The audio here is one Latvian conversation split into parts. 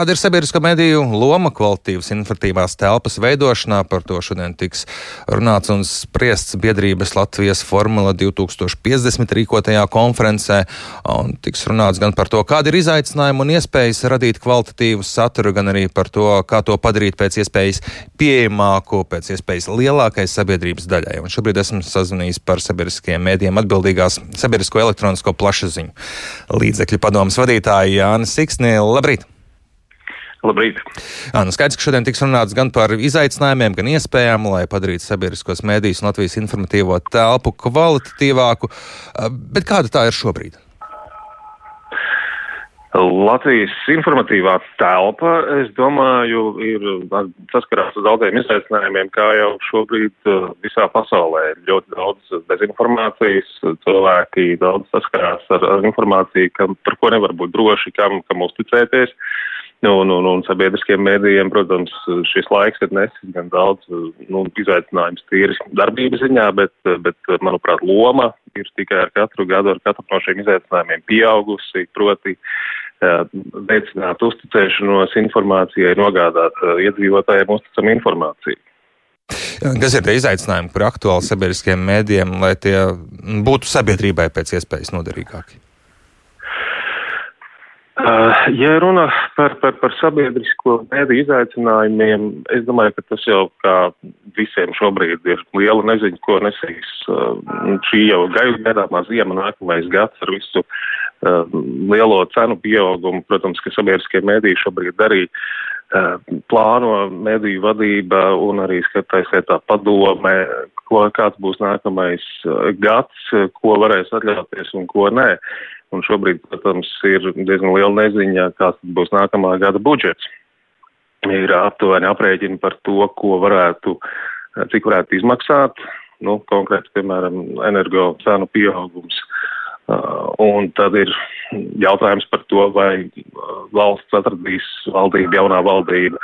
Kāda ir sabiedrisko mediju loma kvalitīvas informatīvās telpas veidošanā? Par to šodien tiks runāts un spriests biedrības Latvijas Formula 2050 rīkotajā konferencē. Un tiks runāts gan par to, kāda ir izaicinājuma un iespējas radīt kvalitatīvu saturu, gan arī par to, kā to padarīt pēc iespējas pieejamāku, pēc iespējas lielākai sabiedrības daļai. Un šobrīd esmu sazvanījis par sabiedriskajiem mēdiem atbildīgās sabiedrisko elektronisko plašsaziņu līdzekļu padomas vadītāju Jānis Siksni. Labrīt! Labrīt! Jā, nu skaidrs, ka šodien tiks runāts gan par izaicinājumiem, gan iespējām, lai padarītu sabiedriskos mēdījus un Latvijas informatīvo telpu kvalitatīvāku. Bet kāda tā ir šobrīd? Latvijas informatīvā telpa, es domāju, ir saskarās ar daudziem izaicinājumiem, kā jau šobrīd visā pasaulē. Ir ļoti daudz dezinformācijas, cilvēki daudz saskarās ar, ar informāciju, kam, par ko nevar būt droši, kam, kam uzticēties. Uh, un, un, un sabiedriskiem mēdījiem, protams, šis laiks ir nesis gan daudz nu, izaicinājums tīri darbības ziņā, bet, bet, manuprāt, loma ir tikai ar katru gadu, ar katru no šiem izaicinājumiem pieaugusi, proti veicināt uzticēšanos informācijai, nogādāt iedzīvotājiem uzticamu informāciju. Kas ir tie izaicinājumi, kur aktuāli sabiedriskiem mēdījiem, lai tie būtu sabiedrībai pēc iespējas noderīgāki? Uh, ja runa par, par, par sabiedrisko mēdīju izaicinājumiem, es domāju, ka tas jau kā visiem šobrīd ir liela neziņa, ko nesīs uh, šī jau gaidu gadāmā ziema nākamais gads ar visu uh, lielo cenu pieaugumu. Protams, ka sabiedriskie mēdīji šobrīd arī plāno mediju vadība un arī skatāsies tā padome, ko, kāds būs nākamais gads, ko varēs atļauties un ko nē. Un šobrīd, protams, ir diezgan liela neziņa, kāds būs nākamā gada budžets. Ir aptuveni aprēķini par to, ko varētu, cik varētu izmaksāt, nu, konkrēti, piemēram, energo cenu pieaugums. Un tad ir jautājums par to, vai valsts atradīs valdība, jaunā valdība,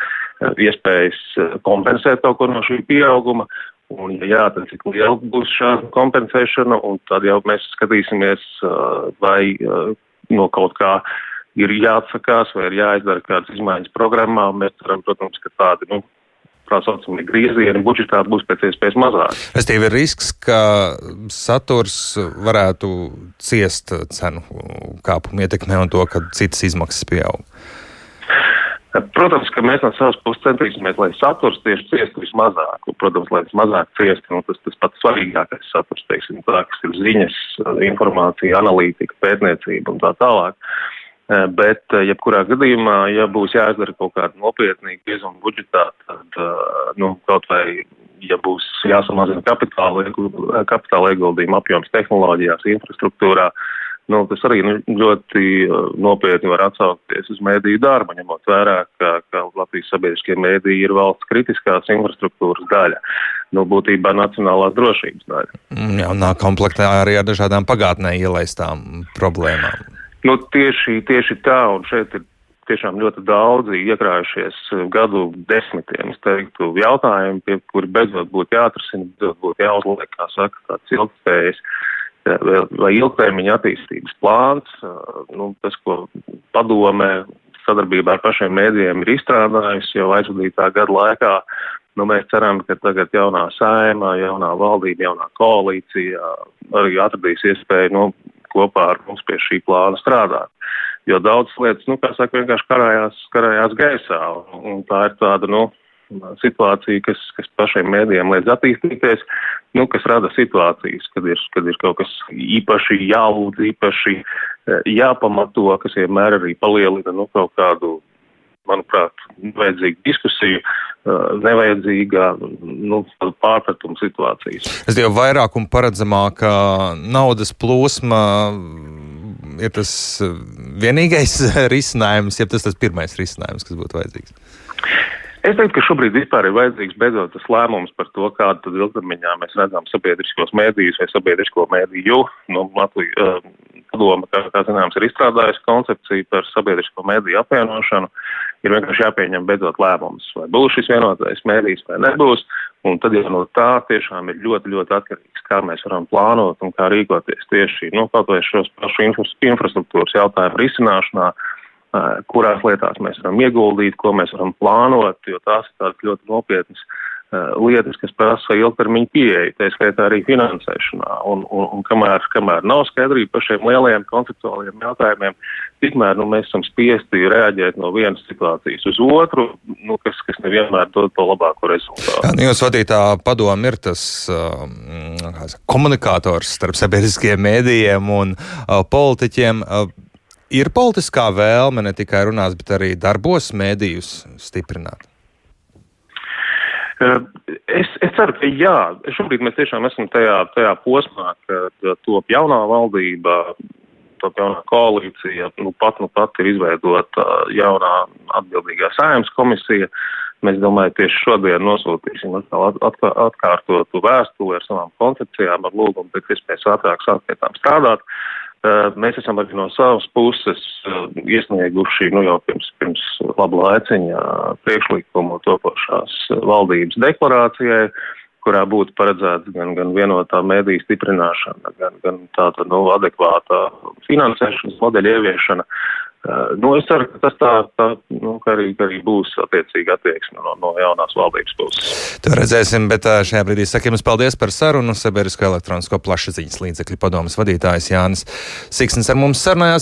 iespējas kompensēt kaut ko no šī pieauguma, Un, ja jā, tad cik liela būs šāda kompensēšana, un tad jau mēs skatīsimies, vai no kaut kā ir jāatsakās vai ir jāizdara kādas izmaiņas programmā. Mēs ceram, protams, ka tādi, nu, tā saucamie griezieni budžetā būs pēc iespējas mazāk. Restīvi ir risks, ka saturs varētu ciest cenu kāpumu ietekmē un to, ka citas izmaksas pieaug. Protams, ka mēs no savas puses centīsimies, lai saturs tieši ciestu vismazāk. Protams, lai vismazāk ciestu, nu, tas tas pats svarīgākais saturs, teiksim, tā, kas ir ziņas, informācija, analītika, pētniecība un tā tālāk. Eh, bet, eh, jebkurā gadījumā, ja būs jāizdara kaut kāda nopietnīga iezuma budžetā, tad, eh, nu, kaut vai, ja būs jāsamazina kapitāla, kapitāla ieguldījuma apjoms tehnoloģijās, infrastruktūrā, uh, nu, tas arī nu, ļoti uh, nopietni var atsaukties uz mēdīju darbu, ņemot vērā, ka, ka Latvijas sabiedriskie mēdīji ir valsts kritiskās infrastruktūras daļa, nu, būtībā nacionālās drošības daļa. Mm, jā, nāk komplektā arī ar dažādām pagātnē ielaistām problēmām. Nu, tieši, tieši tā, un šeit ir tiešām ļoti daudzi iekrājušies gadu desmitiem, es teiktu, jautājumi, pie kuri beidzot būtu jāatrisina, beidzot būtu jāuzliek, kā saka, tāds ilgspējas vai ilgtermiņa attīstības plāns, nu, tas, ko padomē sadarbībā ar pašiem mēdījiem ir izstrādājusi jau aizvadītā gada laikā. Nu, mēs ceram, ka tagad jaunā saima, jaunā valdība, jaunā koalīcija arī atradīs iespēju nu, kopā ar mums pie šī plāna strādāt. Jo daudz lietas, nu, kā saka, vienkārši karājās, karājās gaisā, un tā ir tāda, nu, situācija, kas, kas pašiem mēdījiem liedz attīstīties, nu, kas rada situācijas, kad ir, kad ir kaut kas īpaši jālūdz, īpaši eh, jāpamato, kas vienmēr arī palielina nu, kaut kādu, manuprāt, nevajadzīgu diskusiju, eh, nevajadzīgā nu, pārpratuma situācijas. Es jau vairāk un paredzamāka naudas plūsma ir tas vienīgais risinājums, ja tas tas pirmais risinājums, kas būtu vajadzīgs. Es teiktu, ka šobrīd vispār ir vajadzīgs beidzot tas lēmums par to, kādu tad ilgtermiņā mēs redzam sabiedriskos mēdījus vai sabiedrisko mēdīju. Nu, Latvija uh, padoma, kā, kā zināms, ir izstrādājusi koncepciju par sabiedrisko mēdīju apvienošanu. Ir vienkārši jāpieņem beidzot lēmums, vai būs šis vienotais mēdījis vai nebūs. Un tad jau no tā tiešām ir ļoti, ļoti atkarīgs, kā mēs varam plānot un kā rīkoties tieši, nu, kaut vai šos pašu infrastruktūras jautājumu risināšanā kurās lietās mēs varam ieguldīt, ko mēs varam plānot, jo tās ir tādas ļoti nopietnas lietas, kas prasa ilgtermiņa pieeja, tā skaitā arī finansēšanā. Un, un, un kamēr, kamēr nav skaidrība par šiem lielajiem konceptuāliem jautājumiem, tikmēr nu, mēs esam spiesti reaģēt no vienas situācijas uz otru, nu, kas, kas nevienmēr dod to labāko rezultātu. Jā, nu, jūs vadītā padomu ir tas uh, komunikators starp sabiedriskajiem mēdījiem un uh, politiķiem. Uh, ir politiskā vēlme ne tikai runās, bet arī darbos mēdījus stiprināt? Es, es ceru, ka jā. Šobrīd mēs tiešām esam tajā, tajā posmā, kad top jaunā valdība, top jaunā koalīcija, nu pat, nu pat ir izveidota jaunā atbildīgā sājums komisija. Mēs domāju, tieši šodien nosūtīsim atkal atkārtotu vēstuli ar savām koncepcijām, ar lūgumu pēc iespējas ātrāk sākt pie tām strādāt. Uh, Mēs esam arī no savas puses iesnieguši nu, jau pirms, pirms laba laiciņa priekšlikumu topošās valdības deklarācijai, kurā būtu paredzēts gan, gan vienotā mēdīja stiprināšana, gan, gan tāda nu, adekvāta finansēšanas modeļa ieviešana. Nu, es ceru, ka tas tā, tā nu, ka arī, ka arī būs attiecīga attieksme no, no jaunās valdības puses. To redzēsim, bet šajā brīdī sakiem jums paldies par sarunu. Sabiedrisko elektronisko plašsaziņas līdzekļu padomas vadītājs Jānis Siksnis ar mums sarunājās.